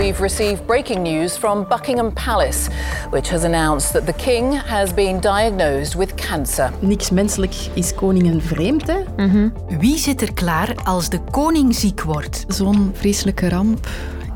we've received breaking news from Buckingham Palace, which has announced that the king has been diagnosed with cancer. Niks menselijk is koningen vreemd, hè? Wie zit er klaar als de koning ziek wordt? Zo'n vreselijke ramp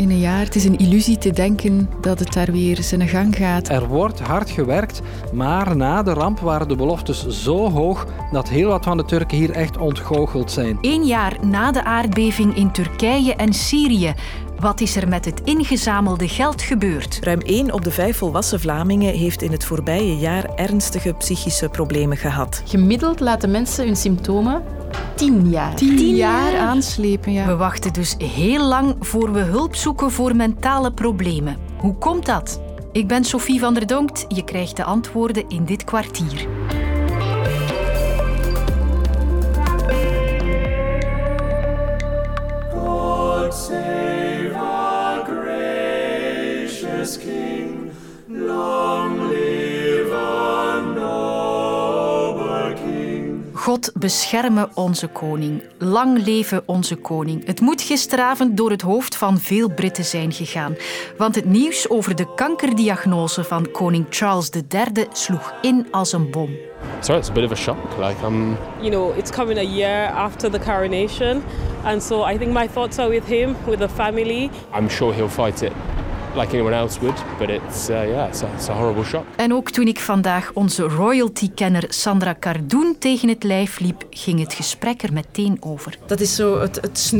in een jaar. Het is een illusie te denken dat het daar weer zijn gang gaat. Er wordt hard gewerkt, maar na de ramp waren de beloftes zo hoog dat heel wat van de Turken hier echt ontgoocheld zijn. Eén jaar na de aardbeving in Turkije en Syrië. Wat is er met het ingezamelde geld gebeurd? Ruim 1 op de 5 volwassen Vlamingen heeft in het voorbije jaar ernstige psychische problemen gehad. Gemiddeld laten mensen hun symptomen tien jaar, Tien jaar jaar? aanslepen. Ja. We wachten dus heel lang voor we hulp zoeken voor mentale problemen. Hoe komt dat? Ik ben Sophie van der Donkt. Je krijgt de antwoorden in dit kwartier. God save our gracious King. Long God bescherme onze koning. Lang leven onze koning. Het moet gisteravond door het hoofd van veel Britten zijn gegaan. Want het nieuws over de kankerdiagnose van koning Charles III sloeg in als een bom. So it's a bit of a shock. Like I'm you know, it's coming a year after the coronation. And so I think my thoughts are with him, with the family. I'm sure he'll fight it like anyone else would, but it's uh, yeah, it's a, it's a horrible shock. En ook toen ik vandaag onze royalty-kenner Sandra Cardoen tegen het lijf liep, ging het gesprek er meteen over. Dat is zo het, het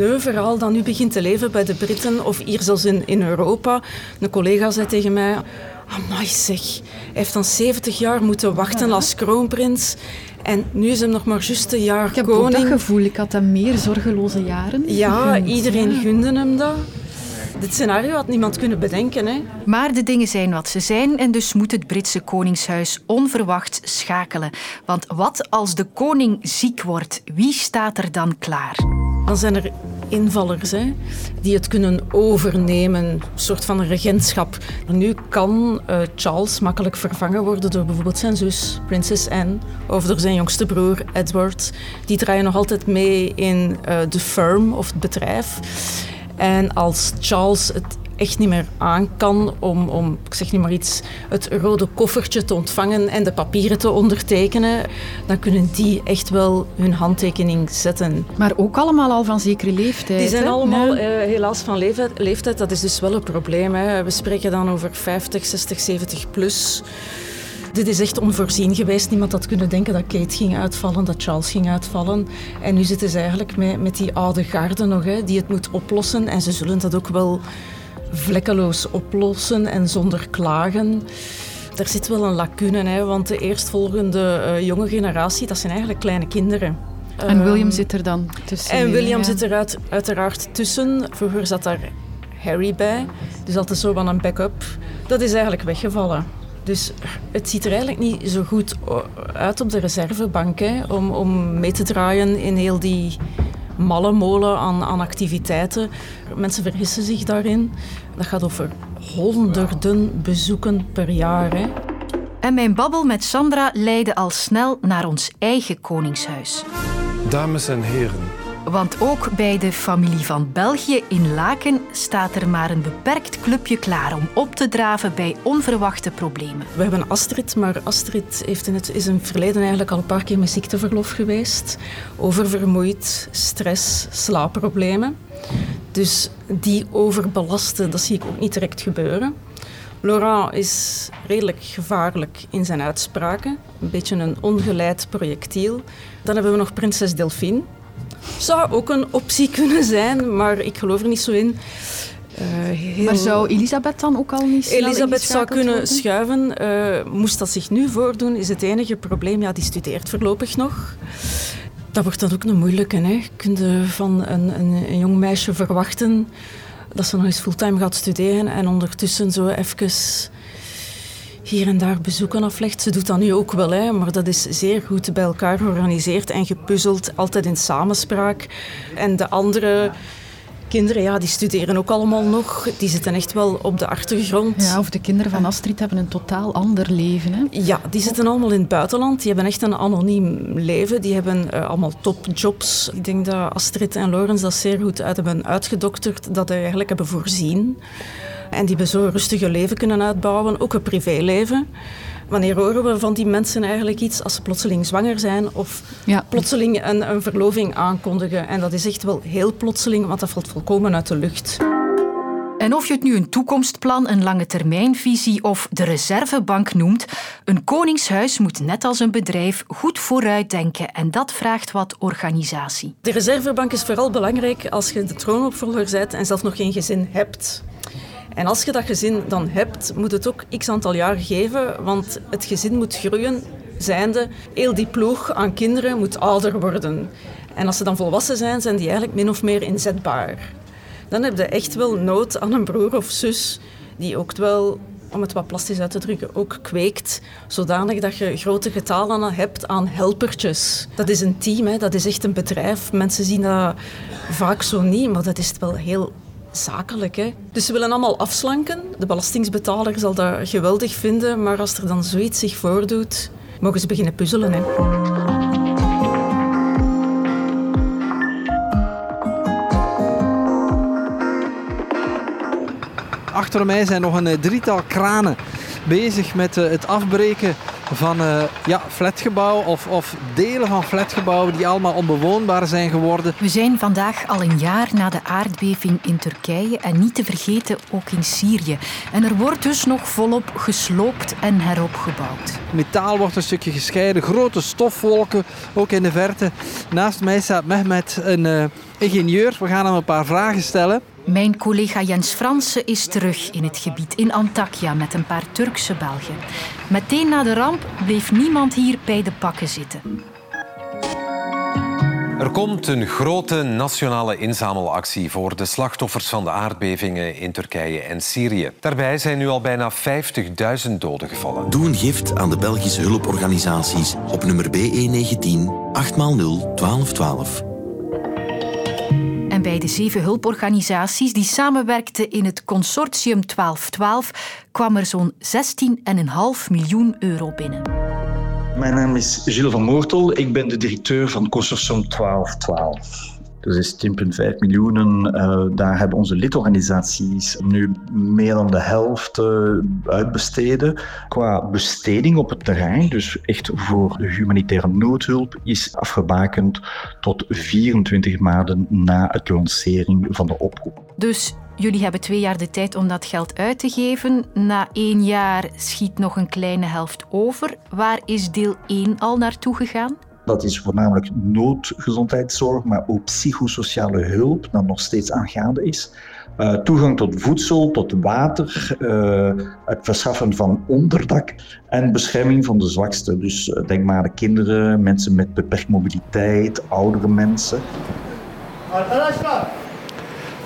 dat nu begint te leven bij de Britten of hier zelfs in, in Europa. Een collega zei tegen mij... Amai zeg, hij heeft dan 70 jaar moeten wachten als kroonprins. En nu is hem nog maar juist een jaar Ik heb ook koning. dat gevoel. Ik had dan meer zorgeloze jaren. Ja, gegund. iedereen gunde hem dat. Dit scenario had niemand kunnen bedenken. Hè. Maar de dingen zijn wat ze zijn en dus moet het Britse koningshuis onverwacht schakelen. Want wat als de koning ziek wordt, wie staat er dan klaar? Dan zijn er invallers hè, die het kunnen overnemen, een soort van regentschap. Nu kan eh, Charles makkelijk vervangen worden door bijvoorbeeld zijn zus, prinses Anne, of door zijn jongste broer, Edward. Die draaien nog altijd mee in eh, de firm of het bedrijf. En als Charles het echt niet meer aan kan om, om, ik zeg niet maar iets, het rode koffertje te ontvangen en de papieren te ondertekenen, dan kunnen die echt wel hun handtekening zetten. Maar ook allemaal al van zekere leeftijd. Die zijn hè? allemaal eh, helaas van leeftijd, leeftijd. Dat is dus wel een probleem. Hè. We spreken dan over 50, 60, 70 plus. Dit is echt onvoorzien geweest. Niemand had kunnen denken dat Kate ging uitvallen, dat Charles ging uitvallen. En nu zitten ze eigenlijk met, met die oude garde nog, hè, die het moet oplossen. En ze zullen dat ook wel vlekkeloos oplossen en zonder klagen. Er zit wel een lacune, hè, want de eerstvolgende eh, jonge generatie, dat zijn eigenlijk kleine kinderen. En William Ehm, zit er dan tussen. en William ja. zit er uit, uiteraard tussen. Vroeger zat daar Harry bij. Dus altijd zo van een backup. Dat is eigenlijk weggevallen. Dus het ziet er eigenlijk niet zo goed uit op de reservebank hè, om, om mee te draaien in heel die malle molen aan, aan activiteiten. Mensen vergissen zich daarin. Dat gaat over honderden bezoeken per jaar. Hè. En mijn babbel met Sandra leidde al snel naar ons eigen koningshuis. Dames en heren, Want ook bij de familie van België in Laken staat er maar een beperkt clubje klaar om op te draven bij onverwachte problemen. We hebben Astrid, maar Astrid heeft in het, is in het verleden eigenlijk al een paar keer met ziekteverlof geweest. Oververmoeid, stress, slaapproblemen. Dus die overbelasten, dat zie ik ook niet direct gebeuren. Laurent is redelijk gevaarlijk in zijn uitspraken. Een beetje een ongeleid projectiel. Dan hebben we nog prinses Delphine. Zou ook een optie kunnen zijn, maar ik geloof er niet zo in. Eh, heel- Maar zou Elisabeth dan ook al niet Elisabeth zou kunnen worden? schuiven. Eh, moest dat zich nu voordoen, is het enige probleem. Ja, die studeert voorlopig nog. Dat wordt dan ook een moeilijke. Hè. Kun je van een, een, een jong meisje verwachten dat ze nog eens fulltime gaat studeren en ondertussen zo even hier en daar bezoeken aflegt. Ze doet dat nu ook wel, hè, maar dat is zeer goed bij elkaar georganiseerd en gepuzzeld, altijd in samenspraak. En de andere kinderen, ja, die studeren ook allemaal nog. Die zitten echt wel op de achtergrond. Ja, of de kinderen van Astrid hebben een totaal ander leven. Hè? Ja, die zitten allemaal in het buitenland. Die hebben echt een anoniem leven. Die hebben eh, allemaal topjobs. Ik denk dat Astrid en Lorenz dat zeer goed uit hebben uitgedokterd. Dat die eigenlijk hebben voorzien. En die zo een rustige leven kunnen uitbouwen, ook een privéleven. Wanneer horen we van die mensen eigenlijk iets als ze plotseling zwanger zijn of Ja. plotseling een, een verloving aankondigen? En dat is echt wel heel plotseling, want dat valt volkomen uit de lucht. En of je het nu een toekomstplan, een lange termijnvisie of de reservebank noemt, een koningshuis moet net als een bedrijf goed vooruitdenken en dat vraagt wat organisatie. De reservebank is vooral belangrijk als je de troonopvolger bent en zelf nog geen gezin hebt. En als je dat gezin dan hebt, moet het ook x aantal jaar geven, want het gezin moet groeien, zijnde heel die ploeg aan kinderen moet ouder worden. En als ze dan volwassen zijn, zijn die eigenlijk min of meer inzetbaar. Dan heb je echt wel nood aan een broer of zus die ook wel, om het wat plastisch uit te drukken, ook kweekt, zodanig dat je grote getalen hebt aan helpertjes. Dat is een team, hè. dat is echt een bedrijf. Mensen zien dat vaak zo niet, maar dat is wel heel zakelijk. Hè. Dus ze willen allemaal afslanken. De belastingsbetaler zal dat geweldig vinden, maar als er dan zoiets zich voordoet, mogen ze beginnen puzzelen. Hè. Achter mij zijn nog een eh, drietal kranen bezig met eh, het afbreken van eh, ja, flatgebouwen of, of delen van flatgebouwen die allemaal onbewoonbaar zijn geworden. We zijn vandaag al een jaar na de aardbeving in Turkije en niet te vergeten ook in Syrië. En er wordt dus nog volop gesloopt en heropgebouwd. Metaal wordt een stukje gescheiden, grote stofwolken ook in de verte. Naast mij staat Mehmet, een eh, ingenieur. We gaan hem een paar vragen stellen. Mijn collega Jens Fransen is terug in het gebied in Antakya met een paar Turkse Belgen. Meteen na de ramp bleef niemand hier bij de pakken zitten. Er komt een grote nationale inzamelactie voor de slachtoffers van de aardbevingen in Turkije en Syrië. Daarbij zijn nu al bijna 50.000 doden gevallen. Doe een gift aan de Belgische hulporganisaties op nummer BE19 8x0 1212. Bij de zeven hulporganisaties die samenwerkten in het consortium 1212 kwam er zo'n 16,5 miljoen euro binnen. Mijn naam is Gilles van Moortel. Ik ben de directeur van Consortium 1212. Dat is 10,5 miljoen. Uh, daar hebben onze lidorganisaties nu meer dan de helft uh, uitbesteden. Qua besteding op het terrein, dus echt voor de humanitaire noodhulp, is afgebakend tot 24 maanden na het lancering van de oproep. Dus jullie hebben twee jaar de tijd om dat geld uit te geven. Na één jaar schiet nog een kleine helft over. Waar is deel 1 al naartoe gegaan? Dat is voornamelijk noodgezondheidszorg, maar ook psychosociale hulp, dat nog steeds aangaande is. Uh, toegang tot voedsel, tot water, uh, het verschaffen van onderdak en bescherming van de zwaksten. Dus uh, denk maar aan de kinderen, mensen met beperkt mobiliteit, oudere mensen.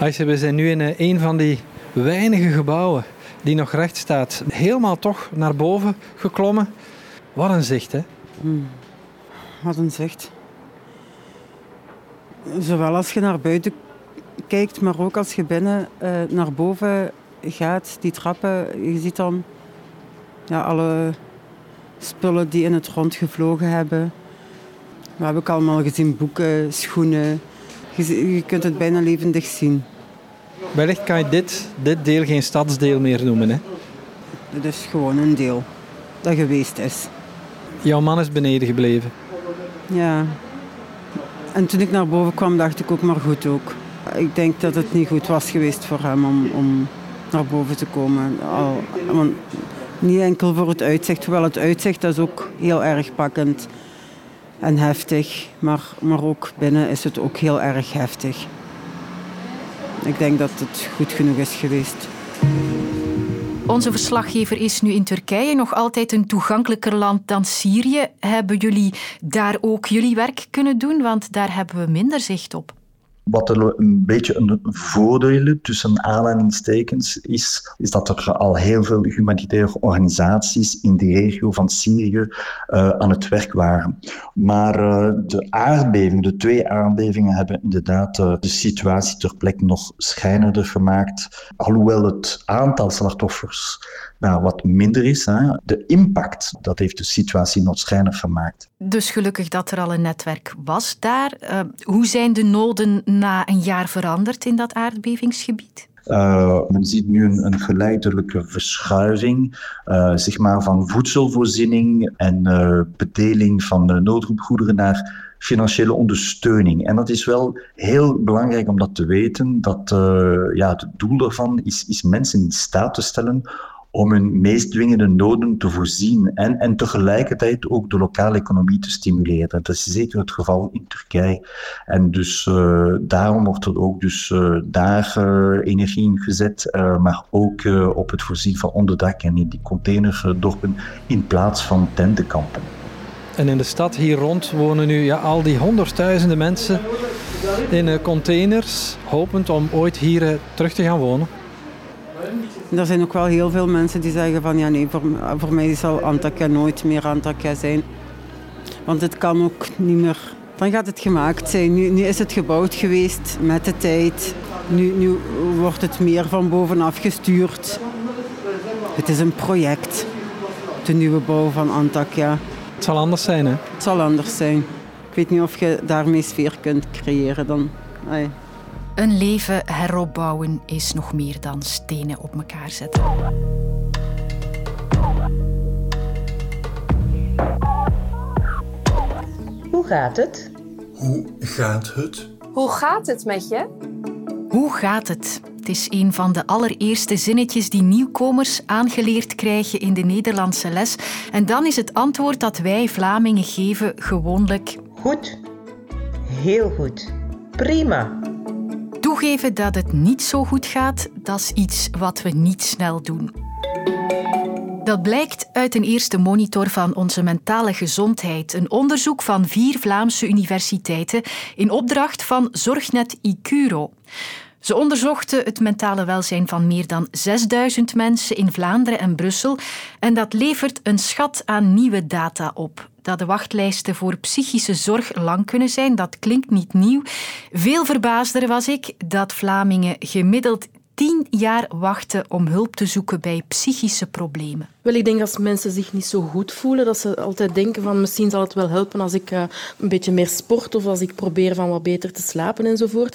Aisha, we zijn nu in een van die weinige gebouwen die nog recht staat. Helemaal toch naar boven geklommen. Wat een zicht, hè? Hmm wat een zicht. Zowel als je naar buiten kijkt, maar ook als je binnen uh, naar boven gaat, die trappen, je ziet dan ja, alle spullen die in het rond gevlogen hebben. We hebben ook allemaal gezien, boeken, schoenen. Je, je kunt het bijna levendig zien. Wellicht kan je dit, dit deel geen stadsdeel meer noemen, hè? Het is gewoon een deel dat geweest is. Jouw man is beneden gebleven. Ja. En toen ik naar boven kwam, dacht ik ook maar goed ook. Ik denk dat het niet goed was geweest voor hem om, om naar boven te komen. Al, want niet enkel voor het uitzicht, hoewel het uitzicht dat is ook heel erg pakkend en heftig. Maar, maar ook binnen is het ook heel erg heftig. Ik denk dat het goed genoeg is geweest. Onze verslaggever is nu in Turkije, nog altijd een toegankelijker land dan Syrië. Hebben jullie daar ook jullie werk kunnen doen? Want daar hebben we minder zicht op. Wat er een beetje een voordeel tussen aanhalingstekens is, is dat er al heel veel humanitaire organisaties in de regio van Syrië uh, aan het werk waren. Maar uh, de aardbevingen, de twee aardbevingen, hebben inderdaad uh, de situatie ter plekke nog schijnerder gemaakt. Alhoewel het aantal slachtoffers nou, wat minder is. Hè. De impact, dat heeft de situatie nog gemaakt. Dus gelukkig dat er al een netwerk was daar. Uh, hoe zijn de noden na een jaar veranderd in dat aardbevingsgebied? Uh, men ziet nu een, een geleidelijke verschuiving uh, zeg maar van voedselvoorziening en uh, bedeling van de noodhulpgoederen naar financiële ondersteuning. En dat is wel heel belangrijk om dat te weten, dat ja, het doel daarvan is, is mensen in staat te stellen om hun meest dwingende noden te voorzien en, en tegelijkertijd ook de lokale economie te stimuleren. Dat is zeker het geval in Turkije. En dus uh, daarom wordt er ook dus, uh, daar uh, energie in gezet, maar ook op het voorzien van onderdak en in die containerdorpen in plaats van tentenkampen. En in de stad hier rond wonen nu ja, al die honderdduizenden mensen in containers, hopend om ooit hier terug te gaan wonen. Er zijn ook wel heel veel mensen die zeggen van ja nee, voor, voor mij zal Antakya nooit meer Antakya zijn. Want het kan ook niet meer. Dan gaat het gemaakt zijn. Nu, nu is het gebouwd geweest met de tijd. Nu, nu wordt het meer van bovenaf gestuurd. Het is een project. De nieuwe bouw van Antakya. Het zal anders zijn, hè? Het zal anders zijn. Ik weet niet of je daarmee sfeer kunt creëren dan. Een leven heropbouwen is nog meer dan stenen op elkaar zetten. Hoe gaat het? Hoe gaat het? Hoe gaat het met je? Hoe gaat het? Het is een van de allereerste zinnetjes die nieuwkomers aangeleerd krijgen in de Nederlandse les. En dan is het antwoord dat wij Vlamingen geven gewoonlijk... Goed. Heel goed. Prima. Toegeven dat het niet zo goed gaat, dat is iets wat we niet snel doen. Dat blijkt uit een eerste monitor van onze mentale gezondheid, een onderzoek van vier Vlaamse universiteiten in opdracht van Zorgnet Icuro. Ze onderzochten het mentale welzijn van meer dan 6000 mensen in Vlaanderen en Brussel en dat levert een schat aan nieuwe data op dat de wachtlijsten voor psychische zorg lang kunnen zijn. Dat klinkt niet nieuw. Veel verbaasder was ik dat Vlamingen gemiddeld tien jaar wachten om hulp te zoeken bij psychische problemen. Wel, ik denk als mensen zich niet zo goed voelen, dat ze altijd denken van misschien zal het wel helpen als ik uh, een beetje meer sport of als ik probeer van wat beter te slapen enzovoort.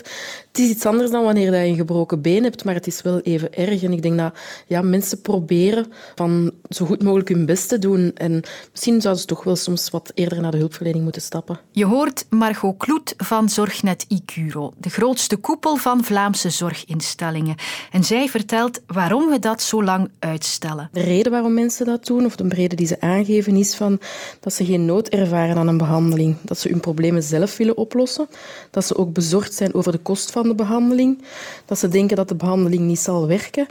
Het is iets anders dan wanneer je een gebroken been hebt, maar het is wel even erg. En ik denk dat ja, mensen proberen van zo goed mogelijk hun best te doen. En misschien zouden ze toch wel soms wat eerder naar de hulpverlening moeten stappen. Je hoort Margot Kloet van Zorgnet Icuro, de grootste koepel van Vlaamse zorginstellingen. En zij vertelt waarom we dat zo lang uitstellen. De reden waarom mensen dat doen, of de reden die ze aangeven, is van dat ze geen nood ervaren aan een behandeling. Dat ze hun problemen zelf willen oplossen. Dat ze ook bezorgd zijn over de kost van de behandeling. Dat ze denken dat de behandeling niet zal werken.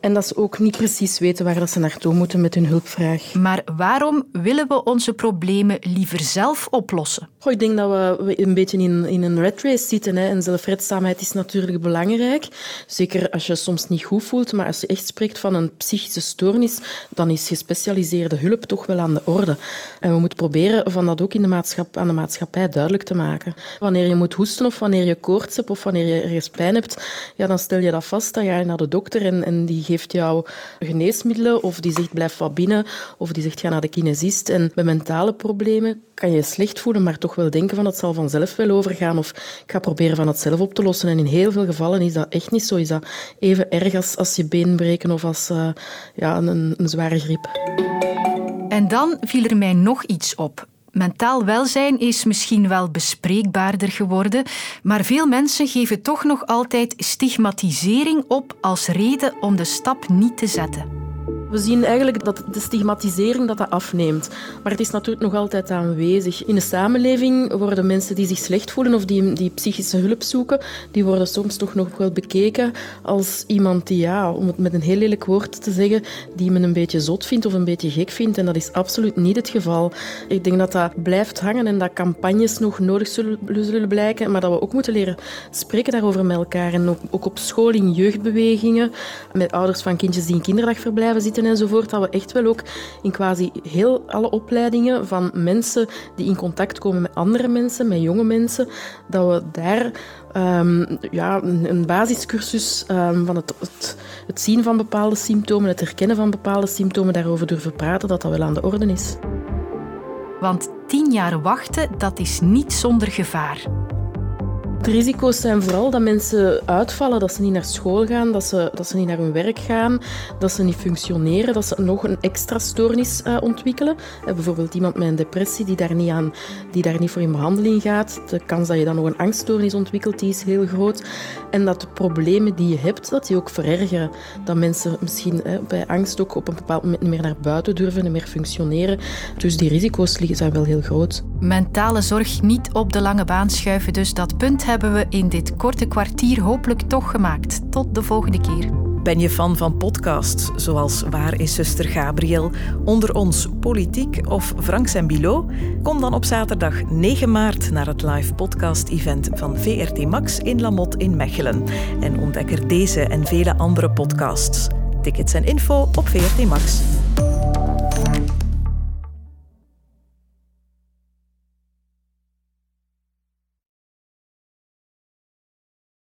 En dat ze ook niet precies weten waar dat ze naartoe moeten met hun hulpvraag. Maar waarom willen we onze problemen liever zelf oplossen? Goh, ik denk dat we een beetje in, in een red race zitten. Hè. En zelfredzaamheid is natuurlijk belangrijk. Zeker als je soms niet goed voelt. Maar als je echt spreekt van een psychische stoornis, dan is gespecialiseerde hulp toch wel aan de orde. En we moeten proberen van dat ook in de aan de maatschappij duidelijk te maken. Wanneer je moet hoesten of wanneer je koorts hebt of wanneer je ergens pijn hebt, ja, dan stel je dat vast. Dan ga je naar de dokter en, en die geeft jou geneesmiddelen of die zegt blijf wat binnen of die zegt ga naar de kinesist. En bij mentale problemen kan je slecht voelen, maar toch wel denken van het zal vanzelf wel overgaan of ik ga proberen van het zelf op te lossen. En in heel veel gevallen is dat echt niet zo. Is dat even erg als, als je been breken of als uh, ja, een, een zware griep. En dan viel er mij nog iets op. Mentaal welzijn is misschien wel bespreekbaarder geworden, maar veel mensen geven toch nog altijd stigmatisering op als reden om de stap niet te zetten. We zien eigenlijk dat de stigmatisering dat afneemt. Maar het is natuurlijk nog altijd aanwezig. In de samenleving worden mensen die zich slecht voelen of die, die psychische hulp zoeken, die worden soms toch nog wel bekeken als iemand die, ja, om het met een heel lelijk woord te zeggen, die men een beetje zot vindt of een beetje gek vindt. En dat is absoluut niet het geval. Ik denk dat dat blijft hangen en dat campagnes nog nodig zullen, zullen blijken, maar dat we ook moeten leren spreken daarover met elkaar. En ook, ook op school, in jeugdbewegingen, met ouders van kindjes die in kinderdagverblijven zitten enzovoort, dat we echt wel ook in quasi heel alle opleidingen van mensen die in contact komen met andere mensen, met jonge mensen, dat we daar um, ja, een, basiscursus um, van het, het, het zien van bepaalde symptomen, het herkennen van bepaalde symptomen, daarover durven praten, dat dat wel aan de orde is. Want tien jaar wachten, dat is niet zonder gevaar. De risico's zijn vooral dat mensen uitvallen, dat ze niet naar school gaan, dat ze, dat ze niet naar hun werk gaan, dat ze niet functioneren, dat ze nog een extra stoornis uh, ontwikkelen. Uh, bijvoorbeeld iemand met een depressie die daar, niet aan, die daar niet voor in behandeling gaat. De kans dat je dan nog een angststoornis ontwikkelt, die is heel groot. En dat de problemen die je hebt, dat die ook verergeren. Dat mensen misschien uh, bij angst ook op een bepaald moment niet meer naar buiten durven, niet meer functioneren. Dus die risico's zijn wel heel groot. Mentale zorg niet op de lange baan schuiven, dus dat punt hebben we in dit korte kwartier hopelijk toch gemaakt. Tot de volgende keer. Ben je fan van podcasts zoals Waar is zuster Gabriel, Onder ons Politiek of Franks en Bilo? Kom dan op zaterdag 9 maart naar het live podcast-event van VRT Max in Lamot in Mechelen en ontdek er deze en vele andere podcasts. Tickets en info op VRT Max.